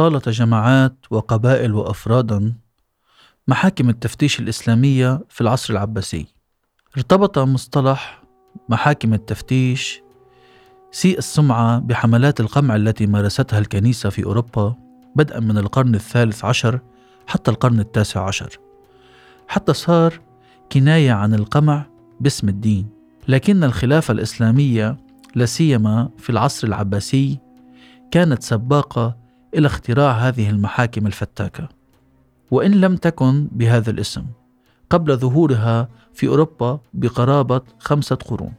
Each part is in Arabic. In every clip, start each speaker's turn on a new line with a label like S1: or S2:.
S1: طالت جماعات وقبائل وأفرادا محاكم التفتيش الإسلامية في العصر العباسي. ارتبط مصطلح محاكم التفتيش سيء السمعة بحملات القمع التي مارستها الكنيسة في أوروبا بدءا من القرن الثالث عشر حتى القرن التاسع عشر. حتى صار كناية عن القمع باسم الدين. لكن الخلافة الإسلامية لا سيما في العصر العباسي كانت سباقة إلى اختراع هذه المحاكم الفتاكة. وإن لم تكن بهذا الاسم قبل ظهورها في أوروبا بقرابة خمسة قرون.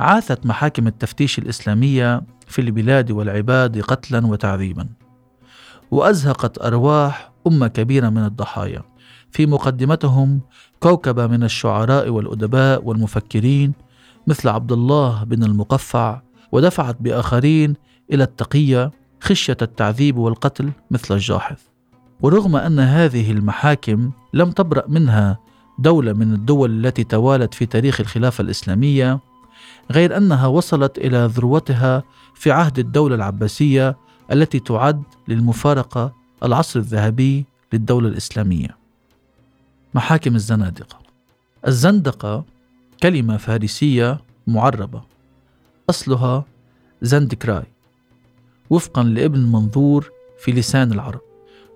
S1: عاثت محاكم التفتيش الإسلامية في البلاد والعباد قتلا وتعذيبا. وأزهقت أرواح أمة كبيرة من الضحايا. في مقدمتهم كوكبة من الشعراء والأدباء والمفكرين مثل عبد الله بن المقفع ودفعت بآخرين إلى التقية خشية التعذيب والقتل مثل الجاحظ. ورغم أن هذه المحاكم لم تبرأ منها دولة من الدول التي توالت في تاريخ الخلافة الإسلامية غير أنها وصلت إلى ذروتها في عهد الدولة العباسية التي تعد للمفارقة العصر الذهبي للدولة الإسلامية. محاكم الزنادقة. الزندقة كلمة فارسية معربة. أصلها زندكراي. وفقا لابن منظور في لسان العرب.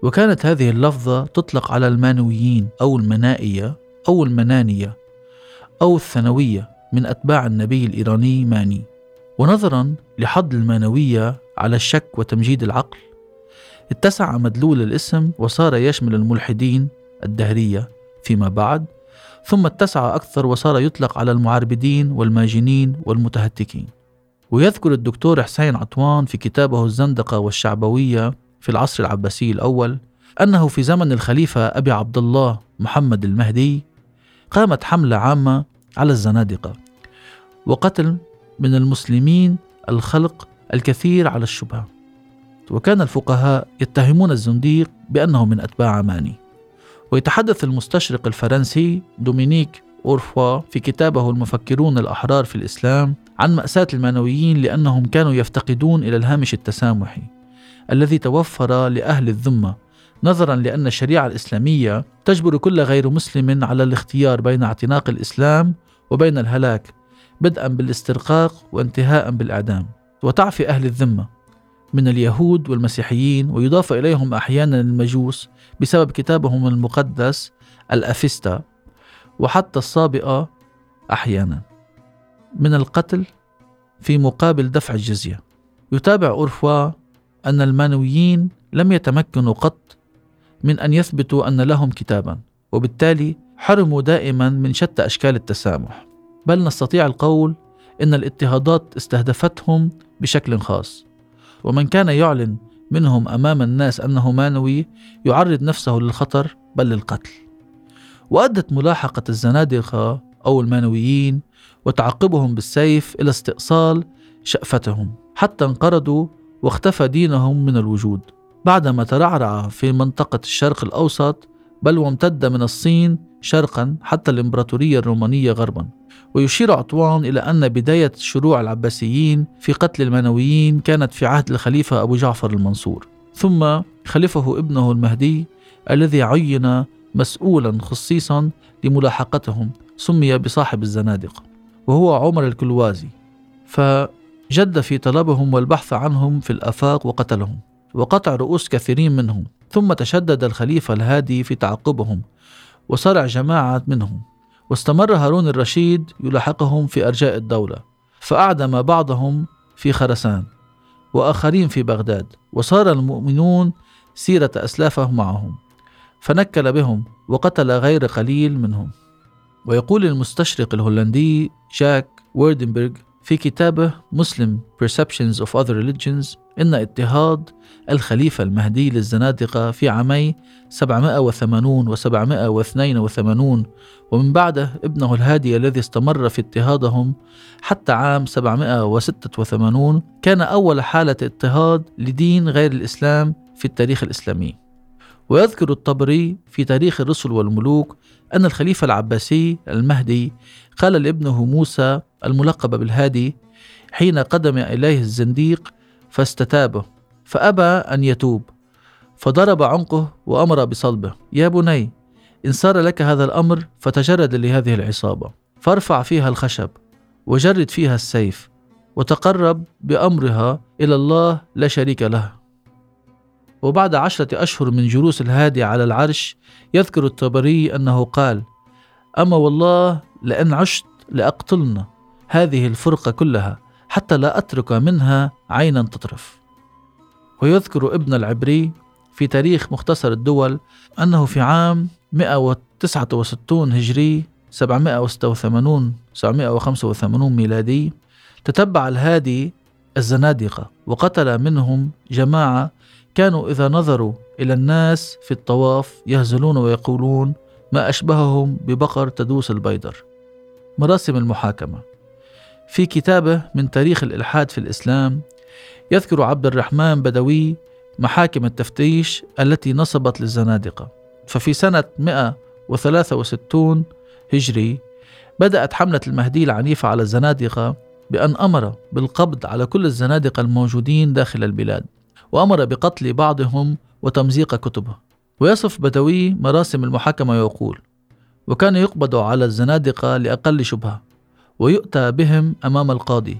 S1: وكانت هذه اللفظة تطلق على المانويين أو المنائية أو المنانية أو الثانوية من أتباع النبي الإيراني ماني. ونظرا لحظ المانوية على الشك وتمجيد العقل اتسع مدلول الاسم وصار يشمل الملحدين الدهرية فيما بعد ثم اتسع أكثر وصار يطلق على المعربدين والماجنين والمتهتكين. ويذكر الدكتور حسين عطوان في كتابه الزندقة والشعبوية في العصر العباسي الأول أنه في زمن الخليفة أبي عبد الله محمد المهدي قامت حملة عامة على الزنادقة وقتل من المسلمين الخلق الكثير على الشبهة. وكان الفقهاء يتهمون الزنديق بأنه من أتباع ماني. ويتحدث المستشرق الفرنسي دومينيك أورفوا في كتابه المفكرون الأحرار في الإسلام عن مأساة المانويين لأنهم كانوا يفتقدون إلى الهامش التسامحي الذي توفر لأهل الذمة نظرا لأن الشريعة الإسلامية تجبر كل غير مسلم على الاختيار بين اعتناق الإسلام وبين الهلاك بدءا بالاسترقاق وانتهاء بالإعدام. وتعفي أهل الذمة من اليهود والمسيحيين ويضاف إليهم أحيانا المجوس بسبب كتابهم المقدس الأفستا وحتى الصابئة أحيانا. من القتل في مقابل دفع الجزية. يتابع أورفوا أن المانويين لم يتمكنوا قط من أن يثبتوا أن لهم كتابا وبالتالي حرموا دائما من شتى أشكال التسامح. بل نستطيع القول إن الاضطهادات استهدفتهم بشكل خاص. ومن كان يعلن منهم أمام الناس أنه مانوي يعرض نفسه للخطر بل للقتل. وأدت ملاحقة الزنادقة أو المانويين وتعقبهم بالسيف إلى استئصال شأفتهم حتى انقرضوا واختفى دينهم من الوجود. بعدما ترعرع في منطقة الشرق الأوسط بل وامتد من الصين شرقا حتى الإمبراطورية الرومانية غربا. ويشير عطوان إلى أن بداية شروع العباسيين في قتل المنويين كانت في عهد الخليفة أبو جعفر المنصور. ثم خلفه ابنه المهدي الذي عين مسؤولا خصيصا لملاحقتهم سمي بصاحب الزنادقة وهو عمر الكلوازي. فجد في طلبهم والبحث عنهم في الآفاق وقتلهم وقطع رؤوس كثيرين منهم ثم تشدد الخليفة الهادي في تعقبهم وصرع جماعة منهم واستمر هارون الرشيد يلاحقهم في أرجاء الدولة فأعدم بعضهم في خرسان وآخرين في بغداد وصار المؤمنون سيرة أسلافهم معهم. فنكل بهم وقتل غير قليل منهم. ويقول المستشرق الهولندي جاك ووردنبرغ في كتابه مسلم Perceptions of Other Religions إن اضطهاد الخليفة المهدي للزنادقة في عامي 780 و 782 ومن بعده ابنه الهادي الذي استمر في اضطهادهم حتى عام 786 كان أول حالة اضطهاد لدين غير الإسلام في التاريخ الإسلامي. ويذكر الطبري في تاريخ الرسل والملوك أن الخليفة العباسي المهدي قال لابنه موسى الملقب بالهادي حين قدم إليه الزنديق فاستتابه فأبى أن يتوب فضرب عنقه وأمر بصلبه يا بني إن صار لك هذا الأمر فتجرد لهذه العصابة فارفع فيها الخشب وجرد فيها السيف وتقرب بأمرها إلى الله لا شريك له. وبعد عشرة أشهر من جلوس الهادي على العرش يذكر الطبري أنه قال أما والله لأن عشت لأقتلن هذه الفرقة كلها حتى لا أترك منها عينا تطرف. ويذكر ابن العبري في تاريخ مختصر الدول أنه في عام 169 هجري 786 785 ميلادي تتبع الهادي الزنادقة وقتل منهم جماعة كانوا إذا نظروا إلى الناس في الطواف يهزلون ويقولون ما أشبههم ببقر تدوس البيدر. مراسم المحاكمة. في كتابه من تاريخ الإلحاد في الإسلام يذكر عبد الرحمن بدوي محاكم التفتيش التي نصبت للزنادقة. ففي سنة 163 هجري بدأت حملة المهدي العنيفة على الزنادقة بأن أمر بالقبض على كل الزنادقة الموجودين داخل البلاد وأمر بقتل بعضهم وتمزيق كتبه. ويصف بدوي مراسم المحاكمة ويقول وكان يقبض على الزنادقة لأقل شبهة ويؤتى بهم أمام القاضي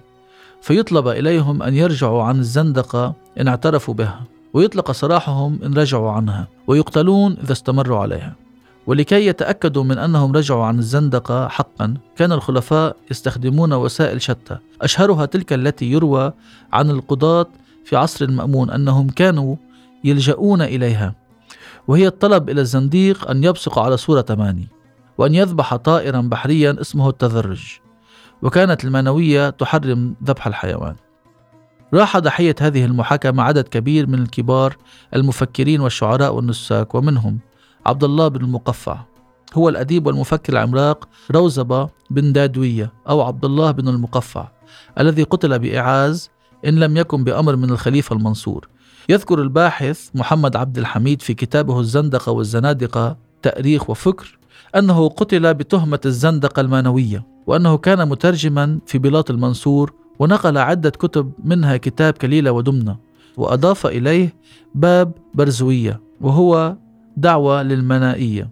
S1: فيطلب إليهم أن يرجعوا عن الزندقة إن اعترفوا بها ويطلق سراحهم إن رجعوا عنها ويقتلون إذا استمروا عليها. ولكي يتأكدوا من أنهم رجعوا عن الزندقة حقا كان الخلفاء يستخدمون وسائل شتى. أشهرها تلك التي يروى عن القضاة في عصر المأمون أنهم كانوا يلجؤون إليها وهي الطلب إلى الزنديق أن يبصق على صورة ماني وأن يذبح طائرا بحريا اسمه التذرج وكانت المانوية تحرم ذبح الحيوان. راح ضحية هذه المحاكمة عدد كبير من الكبار المفكرين والشعراء والنساك ومنهم عبد الله بن المقفع. هو الأديب والمفكر العملاق روزبة بن دادوية أو عبد الله بن المقفع الذي قتل بإعاز إن لم يكن بأمر من الخليفة المنصور. يذكر الباحث محمد عبد الحميد في كتابه الزندقة والزنادقة تأريخ وفكر أنه قتل بتهمة الزندقة المانوية وأنه كان مترجما في بلاط المنصور ونقل عدة كتب منها كتاب كليلة ودمنة وأضاف إليه باب برزوية وهو دعوة للمنائية.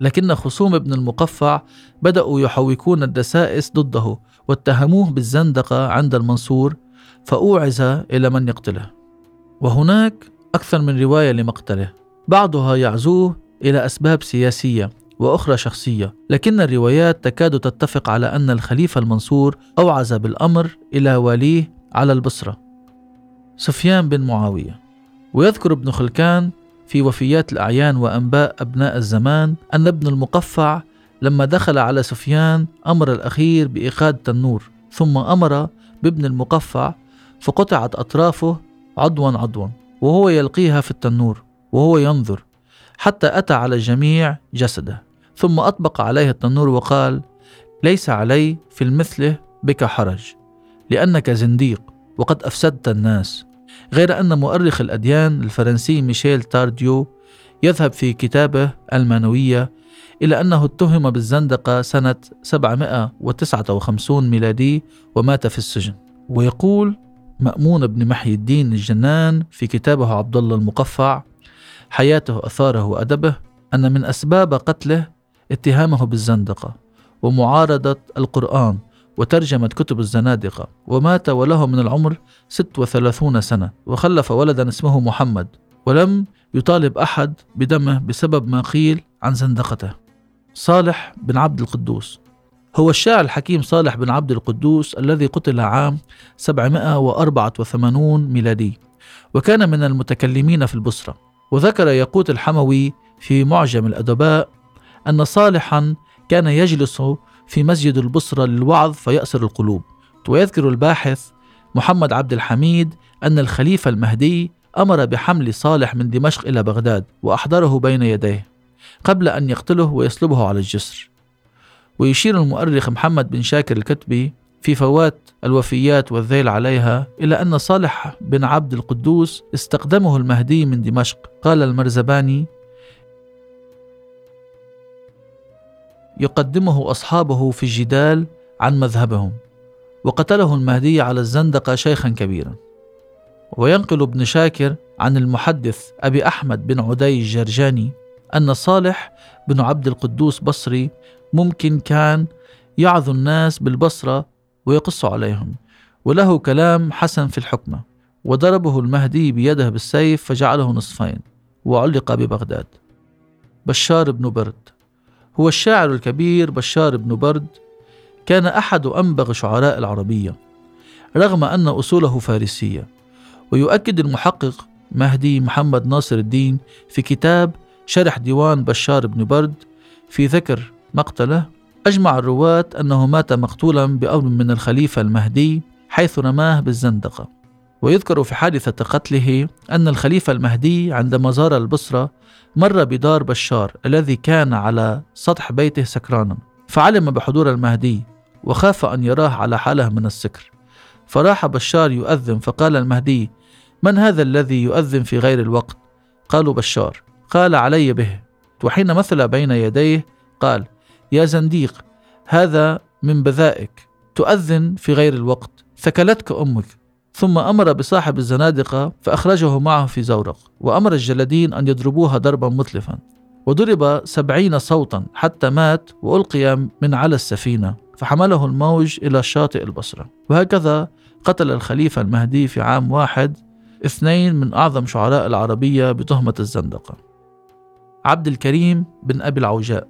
S1: لكن خصوم ابن المقفع بدأوا يحوكون الدسائس ضده واتهموه بالزندقة عند المنصور فأوعز إلى من يقتله. وهناك أكثر من رواية لمقتله. بعضها يعزوه إلى أسباب سياسية وأخرى شخصية لكن الروايات تكاد تتفق على أن الخليفة المنصور أوعز بالأمر إلى واليه على البصرة. سفيان بن معاوية. ويذكر ابن خلكان في وفيات الأعيان وأنباء أبناء الزمان أن ابن المقفع لما دخل على سفيان أمر الأخير بإيقاد تنور ثم أمر بابن المقفع فقطعت أطرافه عضوا عضوا وهو يلقيها في التنور وهو ينظر حتى أتى على الجميع جسده ثم أطبق عليه التنور وقال ليس علي في المثله بك حرج لأنك زنديق وقد أفسدت الناس. غير أن مؤرخ الأديان الفرنسي ميشيل تارديو يذهب في كتابه المانوية إلى أنه اتهم بالزندقة سنة 759 ميلادي ومات في السجن. ويقول مأمون بن محي الدين الجنان في كتابه عبد الله المقفع حياته أثاره وأدبه أن من أسباب قتله اتهامه بالزندقة ومعارضة القرآن. وترجمة كتب الزنادقة ومات وله من العمر 36 سنة وخلف ولدا اسمه محمد ولم يطالب أحد بدمه بسبب ما قيل عن زندقته. صالح بن عبد القدوس. هو الشاعر الحكيم صالح بن عبد القدوس الذي قتل عام 784 ميلادي وكان من المتكلمين في البصرة. وذكر يقوت الحموي في معجم الأدباء أن صالحا كان يجلس في مسجد البصرة للوعظ فيأسر القلوب. ويذكر الباحث محمد عبد الحميد أن الخليفة المهدي أمر بحمل صالح من دمشق إلى بغداد وأحضره بين يديه قبل أن يقتله ويصلبه على الجسر. ويشير المؤرخ محمد بن شاكر الكتبي في فوات الوفيات والذيل عليها إلى أن صالح بن عبد القدوس استقدمه المهدي من دمشق. قال المرزباني يقدمه أصحابه في الجدال عن مذهبهم وقتله المهدي على الزندقة شيخا كبيرا. وينقل ابن شاكر عن المحدث أبي أحمد بن عدي الجرجاني أن صالح بن عبد القدوس بصري ممكن كان يعظ الناس بالبصرة ويقص عليهم وله كلام حسن في الحكمة. وضربه المهدي بيده بالسيف فجعله نصفين وعلق ببغداد. بشار بن برد. هو الشاعر الكبير بشار بن برد كان أحد أنبغ شعراء العربية رغم أن أصوله فارسية ويؤكد المحقق مهدي محمد ناصر الدين في كتاب شرح ديوان بشار بن برد في ذكر مقتله. أجمع الرواة أنه مات مقتولا بأمر من الخليفة المهدي حيث رماه بالزندقة. ويذكر في حادثة قتله أن الخليفة المهدي عندما زار البصرة مر بدار بشار الذي كان على سطح بيته سكرانا. فعلم بحضور المهدي وخاف أن يراه على حالة من السكر. فراح بشار يؤذن فقال المهدي من هذا الذي يؤذن في غير الوقت؟ قالوا بشار. قال علي به. وحين مثل بين يديه قال يا زنديق هذا من بذائك. تؤذن في غير الوقت. ثكلتك أمك. ثم أمر بصاحب الزنادقة فأخرجه معه في زورق وأمر الجلدين أن يضربوها ضربا متلفا. وضرب سبعين صوتا حتى مات وألقي من على السفينة فحمله الموج إلى شاطئ البصرة. وهكذا قتل الخليفة المهدي في عام واحد اثنين من أعظم شعراء العربية بتهمة الزندقة. عبد الكريم بن أبي العوجاء.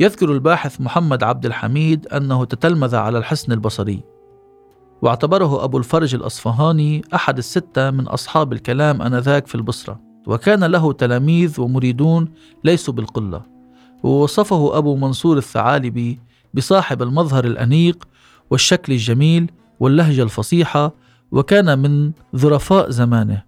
S1: يذكر الباحث محمد عبد الحميد أنه تتلمذ على الحسن البصري. واعتبره أبو الفرج الأصفهاني أحد الستة من أصحاب الكلام آنذاك في البصرة. وكان له تلاميذ ومريدون ليسوا بالقلة. ووصفه أبو منصور الثعالبي بصاحب المظهر الأنيق والشكل الجميل واللهجة الفصيحة وكان من ظرفاء زمانه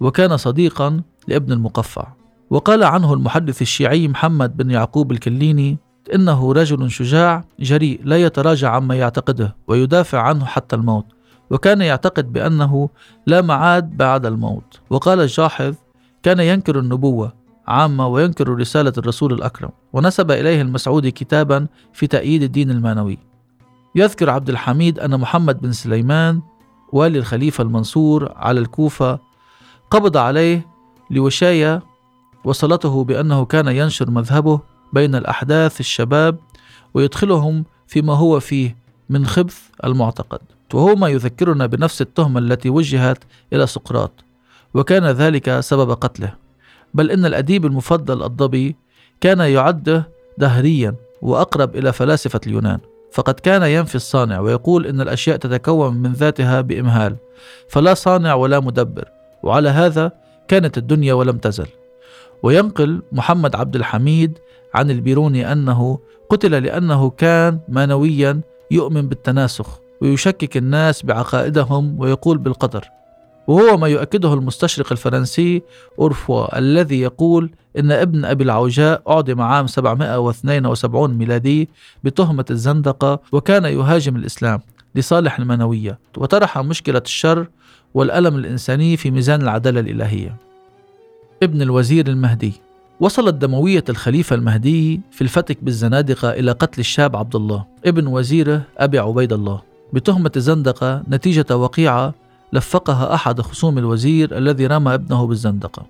S1: وكان صديقا لابن المقفع. وقال عنه المحدث الشيعي محمد بن يعقوب الكليني إنه رجل شجاع جريء لا يتراجع عما يعتقده ويدافع عنه حتى الموت. وكان يعتقد بأنه لا معاد بعد الموت. وقال الجاحظ كان ينكر النبوة عامة وينكر رسالة الرسول الأكرم ونسب إليه المسعودي كتابا في تأييد الدين المانوي يذكر عبد الحميد أن محمد بن سليمان والي الخليفة المنصور على الكوفة قبض عليه لوشاية وصلته بأنه كان ينشر مذهبه بين الأحداث الشباب ويدخلهم فيما هو فيه من خبث المعتقد. وهو ما يذكرنا بنفس التهمة التي وجهت إلى سقراط وكان ذلك سبب قتله. بل إن الأديب المفضل الضبي كان يعده دهريا وأقرب إلى فلاسفة اليونان. فقد كان ينفي الصانع ويقول إن الأشياء تتكون من ذاتها بإمهال فلا صانع ولا مدبر وعلى هذا كانت الدنيا ولم تزل. وينقل محمد عبد الحميد عن البيروني أنه قتل لأنه كان مانويا يؤمن بالتناسخ ويشكك الناس بعقائدهم ويقول بالقدر. وهو ما يؤكده المستشرق الفرنسي أورفوا الذي يقول إن ابن أبي العوجاء أعدم عام 772 ميلادي بتهمة الزندقة وكان يهاجم الإسلام لصالح المنوية وطرح مشكلة الشر والألم الإنساني في ميزان العدالة الإلهية. ابن الوزير المهدي. وصلت دموية الخليفة المهدي في الفتك بالزنادقة إلى قتل الشاب عبد الله ابن وزيره أبي عبيد الله. بتهمة الزندقة نتيجة وقيعة لفقها أحد خصوم الوزير الذي رمى ابنه بالزندقة.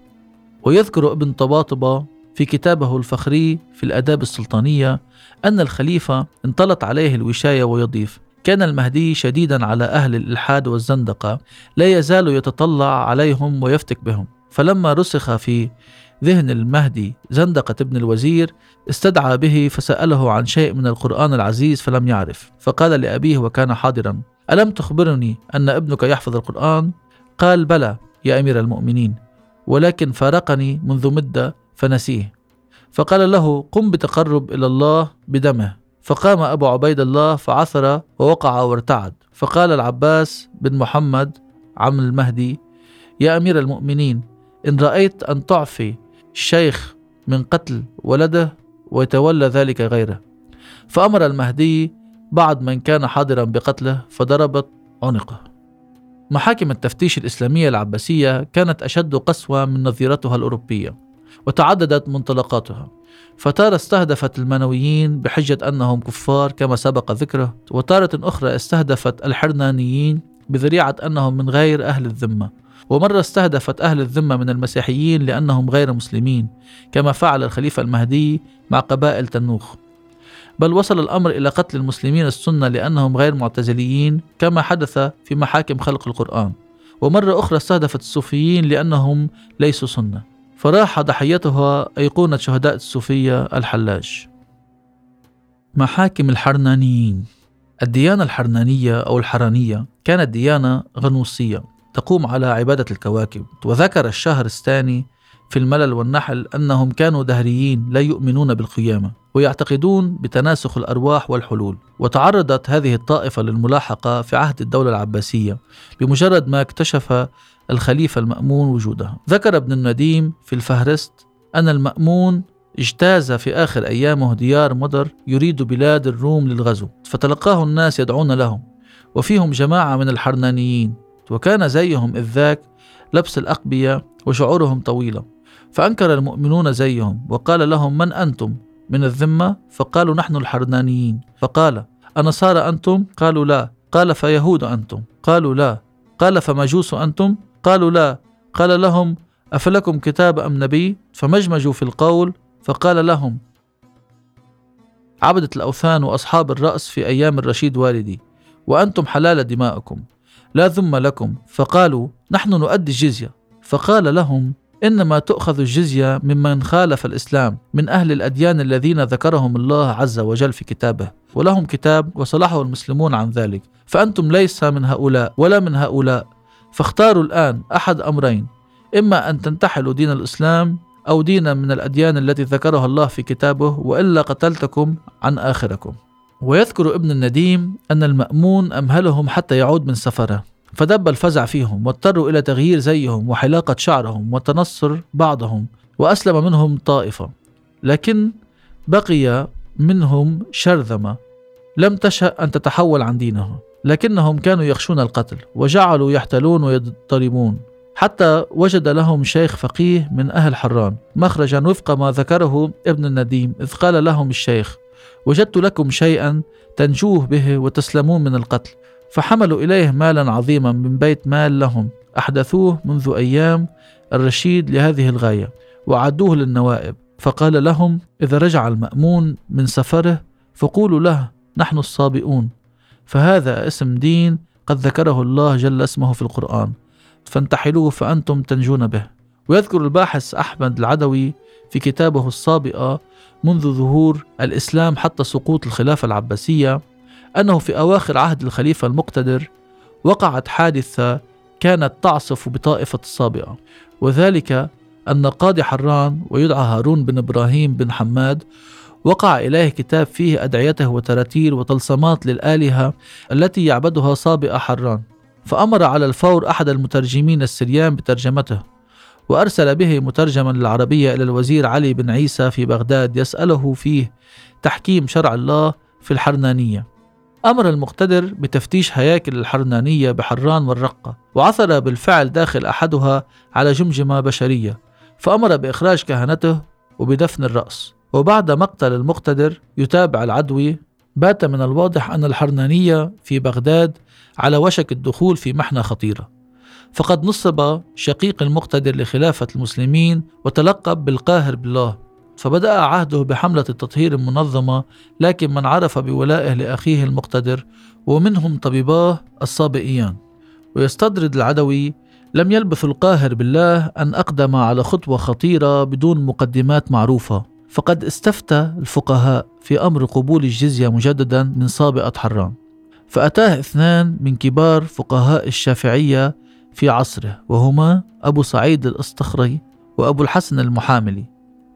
S1: ويذكر ابن طباطبة في كتابه الفخري في الآداب السلطانية أن الخليفة انطلت عليه الوشاية ويضيف كان المهدي شديدا على أهل الإلحاد والزندقة لا يزال يتطلع عليهم ويفتك بهم. فلما رسخ في ذهن المهدي زندقة ابن الوزير استدعى به فسأله عن شيء من القرآن العزيز فلم يعرف. فقال لأبيه وكان حاضرا ألم تخبرني أن ابنك يحفظ القرآن؟ قال بلى يا أمير المؤمنين ولكن فارقني منذ مدة فنسيه. فقال له قم بتقرب إلى الله بدمه. فقام أبو عبيد الله فعثر ووقع وارتعد. فقال العباس بن محمد عم المهدي يا أمير المؤمنين إن رأيت أن تعفي الشيخ من قتل ولده ويتولى ذلك غيره. فأمر المهدي بعض من كان حاضرا بقتله فضربت عنقه. محاكم التفتيش الإسلامية العباسية كانت أشد قسوة من نظيرتها الأوروبية وتعددت منطلقاتها. فتارة استهدفت المنويين بحجة أنهم كفار كما سبق ذكره وتارة أخرى استهدفت الحرنانيين بذريعة أنهم من غير أهل الذمة. ومرة استهدفت أهل الذمة من المسيحيين لأنهم غير مسلمين كما فعل الخليفة المهدي مع قبائل تنوخ. بل وصل الأمر إلى قتل المسلمين السنة لأنهم غير معتزليين كما حدث في محاكم خلق القرآن. ومرة أخرى استهدفت الصوفيين لأنهم ليسوا سنة. فراح ضحيتها أيقونة شهداء الصوفية الحلاج. محاكم الحرنانيين. الديانة الحرنانية أو الحرانية كانت ديانة غنوصية. تقوم على عبادة الكواكب. وذكر الشهر الثاني في الملل والنحل أنهم كانوا دهريين لا يؤمنون بالقيامة ويعتقدون بتناسخ الأرواح والحلول. وتعرضت هذه الطائفة للملاحقة في عهد الدولة العباسية بمجرد ما اكتشف الخليفة المأمون وجودها. ذكر ابن النديم في الفهرست أن المأمون اجتاز في آخر أيامه ديار مضر يريد بلاد الروم للغزو. فتلقاه الناس يدعون له وفيهم جماعة من الحرنانيين. وكان زيهم إذ ذاك لبس الأقبية وشعورهم طويلة فأنكر المؤمنون زيهم وقال لهم من أنتم من الذمة؟ فقالوا نحن الحرنانيين. فقال أنصارى أنتم؟ قالوا لا. قال فيهود أنتم؟ قالوا لا. قال فمجوس أنتم؟ قالوا لا. قال لهم أفلكم كتاب أم نبي؟ فمجمجوا في القول. فقال لهم عبدة الأوثان وأصحاب الرأس في أيام الرشيد والدي وأنتم حلال دماءكم لا ذم لكم. فقالوا نحن نؤدي الجزية. فقال لهم إنما تؤخذ الجزية ممن خالف الإسلام من أهل الأديان الذين ذكرهم الله عز وجل في كتابه ولهم كتاب وصلحه المسلمون عن ذلك. فأنتم ليس من هؤلاء ولا من هؤلاء. فاختاروا الآن أحد أمرين. إما أن تنتحلوا دين الإسلام أو دينا من الأديان التي ذكرها الله في كتابه وإلا قتلتكم عن آخركم. ويذكر ابن النديم أن المأمون أمهلهم حتى يعود من سفره فدب الفزع فيهم واضطروا إلى تغيير زيهم وحلاقة شعرهم وتنصر بعضهم وأسلم منهم طائفة لكن بقي منهم شرذمة لم تشأ أن تتحول عن دينها لكنهم كانوا يخشون القتل وجعلوا يحتلون ويضطربون حتى وجد لهم شيخ فقيه من أهل حران مخرجا وفق ما ذكره ابن النديم إذ قال لهم الشيخ وجدت لكم شيئا تنجوه به وتسلمون من القتل. فحملوا إليه مالا عظيما من بيت مال لهم. أحدثوه منذ أيام الرشيد لهذه الغاية وعدوه للنوائب. فقال لهم إذا رجع المأمون من سفره فقولوا له نحن الصابئون. فهذا اسم دين قد ذكره الله جل اسمه في القرآن. فانتحلوه فأنتم تنجون به. ويذكر الباحث أحمد العدوي في كتابه الصابئة منذ ظهور الإسلام حتى سقوط الخلافة العباسية أنه في أواخر عهد الخليفة المقتدر وقعت حادثة كانت تعصف بطائفة الصابئة وذلك أن قاضي حران ويدعى هارون بن إبراهيم بن حماد وقع إليه كتاب فيه أدعيته وتراتيل وطلسمات للآلهة التي يعبدها صابئة حران. فأمر على الفور أحد المترجمين السريان بترجمته. وأرسل به مترجما للعربية إلى الوزير علي بن عيسى في بغداد يسأله فيه تحكيم شرع الله في الحرنانية. أمر المقتدر بتفتيش هياكل الحرنانية بحران والرقة وعثر بالفعل داخل أحدها على جمجمة بشرية فأمر بإخراج كهنته وبدفن الرأس. وبعد مقتل المقتدر يتابع العدوي بات من الواضح أن الحرنانية في بغداد على وشك الدخول في محنة خطيرة. فقد نصب شقيق المقتدر لخلافة المسلمين وتلقب بالقاهر بالله فبدأ عهده بحملة التطهير المنظمة لكن من عرف بولائه لأخيه المقتدر ومنهم طبيباه الصابئيان. ويستدرد العدوي لم يلبث القاهر بالله أن أقدم على خطوة خطيرة بدون مقدمات معروفة فقد استفتى الفقهاء في أمر قبول الجزية مجددا من صابئة حران فأتاه اثنان من كبار فقهاء الشافعية في عصره وهما أبو سعيد الأسطخري وأبو الحسن المحاملي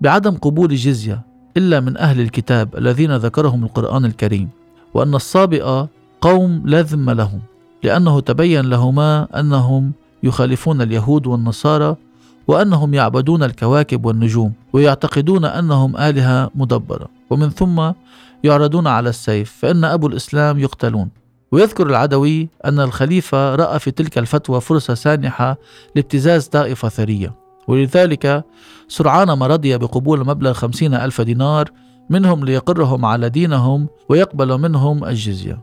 S1: بعدم قبول الجزية إلا من أهل الكتاب الذين ذكرهم القرآن الكريم وأن الصابئة قوم لا ذم لهم لأنه تبين لهما أنهم يخالفون اليهود والنصارى وأنهم يعبدون الكواكب والنجوم ويعتقدون أنهم آلهة مدبرة ومن ثم يعرضون على السيف فإن أبو الإسلام يقتلون. ويذكر العدوي أن الخليفة رأى في تلك الفتوى فرصة سانحة لابتزاز طائفة ثرية. ولذلك سرعان ما رضي بقبول مبلغ خمسين ألف دينار منهم ليقرهم على دينهم ويقبل منهم الجزية.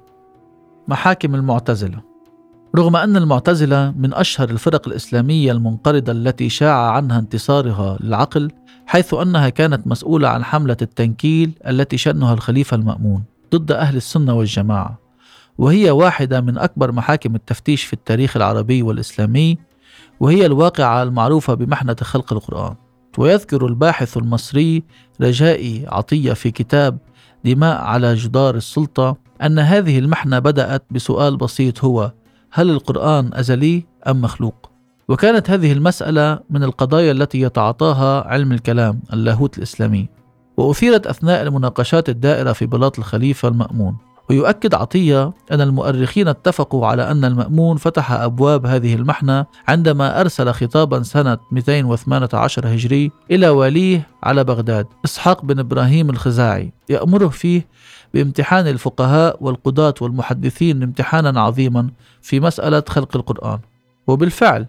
S1: محاكم المعتزلة. رغم أن المعتزلة من أشهر الفرق الإسلامية المنقرضة التي شاع عنها انتصارها للعقل حيث أنها كانت مسؤولة عن حملة التنكيل التي شنها الخليفة المأمون ضد أهل السنة والجماعة. وهي واحدة من أكبر محاكم التفتيش في التاريخ العربي والإسلامي وهي الواقعة المعروفة بمحنة خلق القرآن. ويذكر الباحث المصري رجائي عطية في كتاب دماء على جدار السلطة أن هذه المحنة بدأت بسؤال بسيط هو هل القرآن أزلي أم مخلوق؟ وكانت هذه المسألة من القضايا التي يتعاطاها علم الكلام اللاهوت الإسلامي. وأثيرت أثناء المناقشات الدائرة في بلاط الخليفة المأمون. ويؤكد عطية أن المؤرخين اتفقوا على أن المأمون فتح أبواب هذه المحنة عندما أرسل خطابا سنة 218 هجري إلى واليه على بغداد. إسحاق بن إبراهيم الخزاعي يأمره فيه بامتحان الفقهاء والقضاة والمحدثين امتحانا عظيما في مسألة خلق القرآن. وبالفعل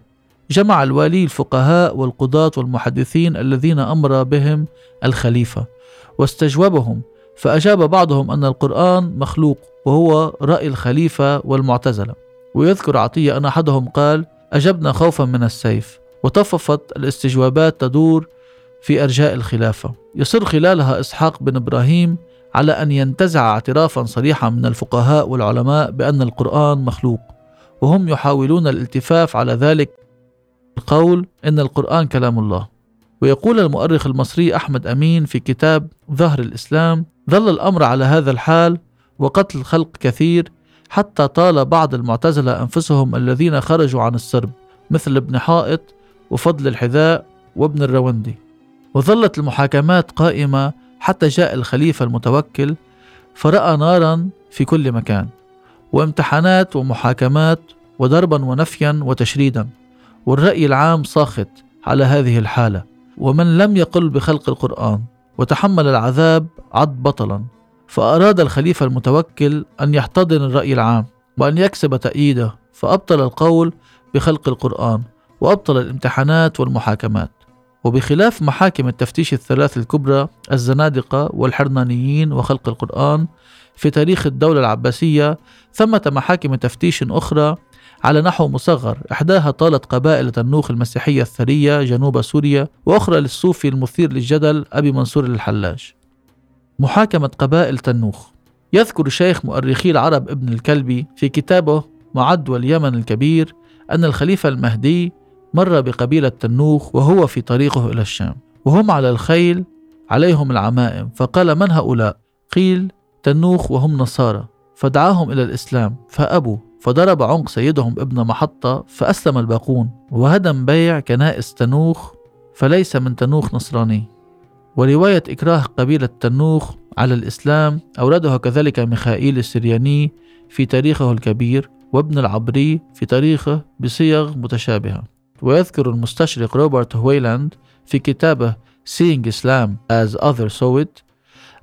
S1: جمع الوالي الفقهاء والقضاة والمحدثين الذين أمر بهم الخليفة واستجوبهم فأجاب بعضهم أن القرآن مخلوق وهو رأي الخليفة والمعتزلة. ويذكر عطية أن أحدهم قال أجبنا خوفا من السيف وطففت الاستجوابات تدور في أرجاء الخلافة. يصر خلالها إسحاق بن إبراهيم على أن ينتزع اعترافا صريحا من الفقهاء والعلماء بأن القرآن مخلوق وهم يحاولون الالتفاف على ذلك القول إن القرآن كلام الله. ويقول المؤرخ المصري أحمد أمين في كتاب ظهر الإسلام ظل الأمر على هذا الحال وقتل خلق كثير حتى طال بعض المعتزلة أنفسهم الذين خرجوا عن السرب مثل ابن حائط وفضل الحذاء وابن الروندي وظلت المحاكمات قائمة حتى جاء الخليفة المتوكل فرأى نارا في كل مكان وامتحانات ومحاكمات وضربا ونفيا وتشريدا والرأي العام ساخط على هذه الحالة ومن لم يقل بخلق القرآن. وتحمل العذاب عد بطلا. فأراد الخليفة المتوكل أن يحتضن الرأي العام وأن يكسب تأييده فأبطل القول بخلق القرآن وأبطل الامتحانات والمحاكمات. وبخلاف محاكم التفتيش الثلاث الكبرى الزنادقة والحرنانيين وخلق القرآن في تاريخ الدولة العباسية ثمة محاكم تفتيش أخرى على نحو مصغر إحداها طالت قبائل تنوخ المسيحية الثرية جنوب سوريا وأخرى للصوفي المثير للجدل أبي منصور الحلاج محاكمة قبائل تنوخ. يذكر شيخ مؤرخي العرب ابن الكلبي في كتابه معد واليمن الكبير أن الخليفة المهدي مر بقبيلة تنوخ وهو في طريقه إلى الشام. وهم على الخيل عليهم العمائم فقال من هؤلاء؟ قيل تنوخ وهم نصارى فدعاهم إلى الإسلام فأبوا. فضرب عنق سيدهم ابن محطة فأسلم الباقون وهدم بيع كنائس تنوخ فليس من تنوخ نصراني. ورواية إكراه قبيلة تنوخ على الإسلام أوردها كذلك ميخائيل السرياني في تاريخه الكبير وابن العبري في تاريخه بصيغ متشابهة. ويذكر المستشرق روبرت هويلاند في كتابه Seeing Islam as Others Saw It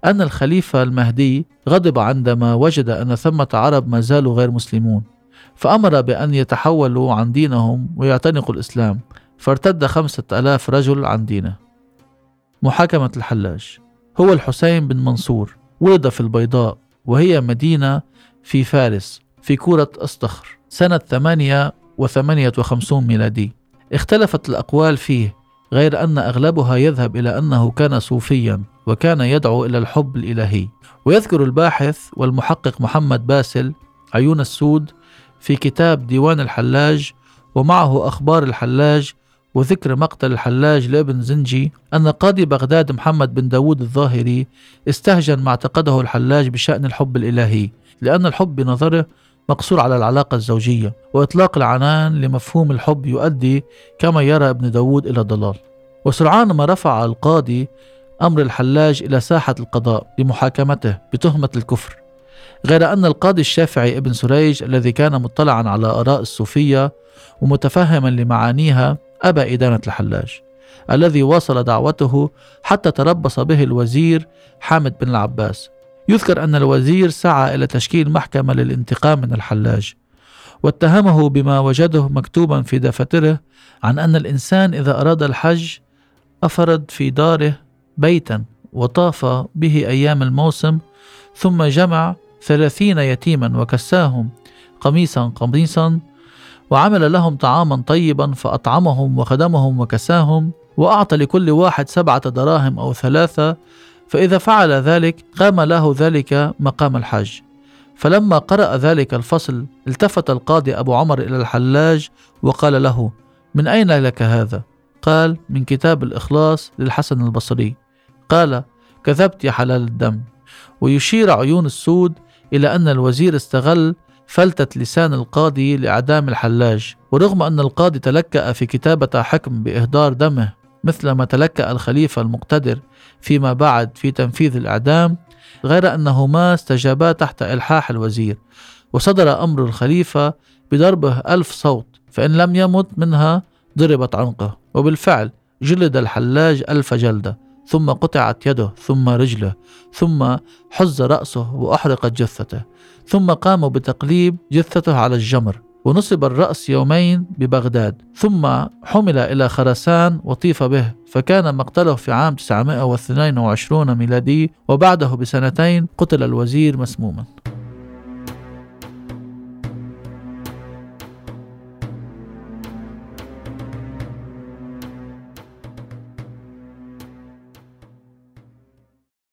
S1: أن الخليفة المهدي غضب عندما وجد أن ثمة عرب ما زالوا غير مسلمون فأمر بأن يتحولوا عن دينهم ويعتنقوا الإسلام فارتد خمسة ألاف رجل عن دينه. محاكمة الحلاج. هو الحسين بن منصور ولد في البيضاء وهي مدينة في فارس في كورة أصطخر سنة ثمانية وثمانية وخمسون ميلادي. اختلفت الأقوال فيه غير أن أغلبها يذهب إلى أنه كان صوفيا. وكان يدعو إلى الحب الإلهي. ويذكر الباحث والمحقق محمد باسل عيون السود في كتاب ديوان الحلاج ومعه أخبار الحلاج وذكر مقتل الحلاج لابن زنجي أن قاضي بغداد محمد بن داود الظاهري استهجن ما اعتقده الحلاج بشأن الحب الإلهي لأن الحب بنظره مقصور على العلاقة الزوجية وإطلاق العنان لمفهوم الحب يؤدي كما يرى ابن داود إلى الضلال. وسرعان ما رفع القاضي أمر الحلاج إلى ساحة القضاء لمحاكمته بتهمة الكفر. غير أن القاضي الشافعي ابن سريج الذي كان مطلعا على آراء الصوفية ومتفهما لمعانيها أبى إدانة الحلاج الذي واصل دعوته حتى تربص به الوزير حامد بن العباس. يذكر أن الوزير سعى إلى تشكيل محكمة للانتقام من الحلاج واتهمه بما وجده مكتوبا في دفاتره عن أن الإنسان إذا أراد الحج أفرد في داره بيتا وطاف به أيام الموسم ثم جمع ثلاثين يتيما وكساهم قميصا قميصا وعمل لهم طعاما طيبا فأطعمهم وخدمهم وكساهم وأعطى لكل واحد سبعة دراهم أو ثلاثة فإذا فعل ذلك قام له ذلك مقام الحج فلما قرأ ذلك الفصل التفت القاضي أبو عمر إلى الحلاج وقال له من أين لك هذا؟ قال من كتاب الإخلاص للحسن البصري قال كذبت يا حلال الدم. ويشير عيون السود إلى أن الوزير استغل فلتة لسان القاضي لإعدام الحلاج. ورغم أن القاضي تلكأ في كتابة حكم بإهدار دمه مثل ما تلكأ الخليفة المقتدر فيما بعد في تنفيذ الإعدام غير أنهما استجابا تحت إلحاح الوزير. وصدر أمر الخليفة بضربه ألف صوت فإن لم يمت منها ضربت عنقه. وبالفعل جلد الحلاج ألف جلدة. ثم قطعت يده ثم رجله ثم حز رأسه وأحرقت جثته ثم قاموا بتقليب جثته على الجمر ونصب الرأس يومين ببغداد ثم حمل إلى خرسان وطيف به فكان مقتله في عام 922 ميلادي وبعده بسنتين قتل الوزير مسموما.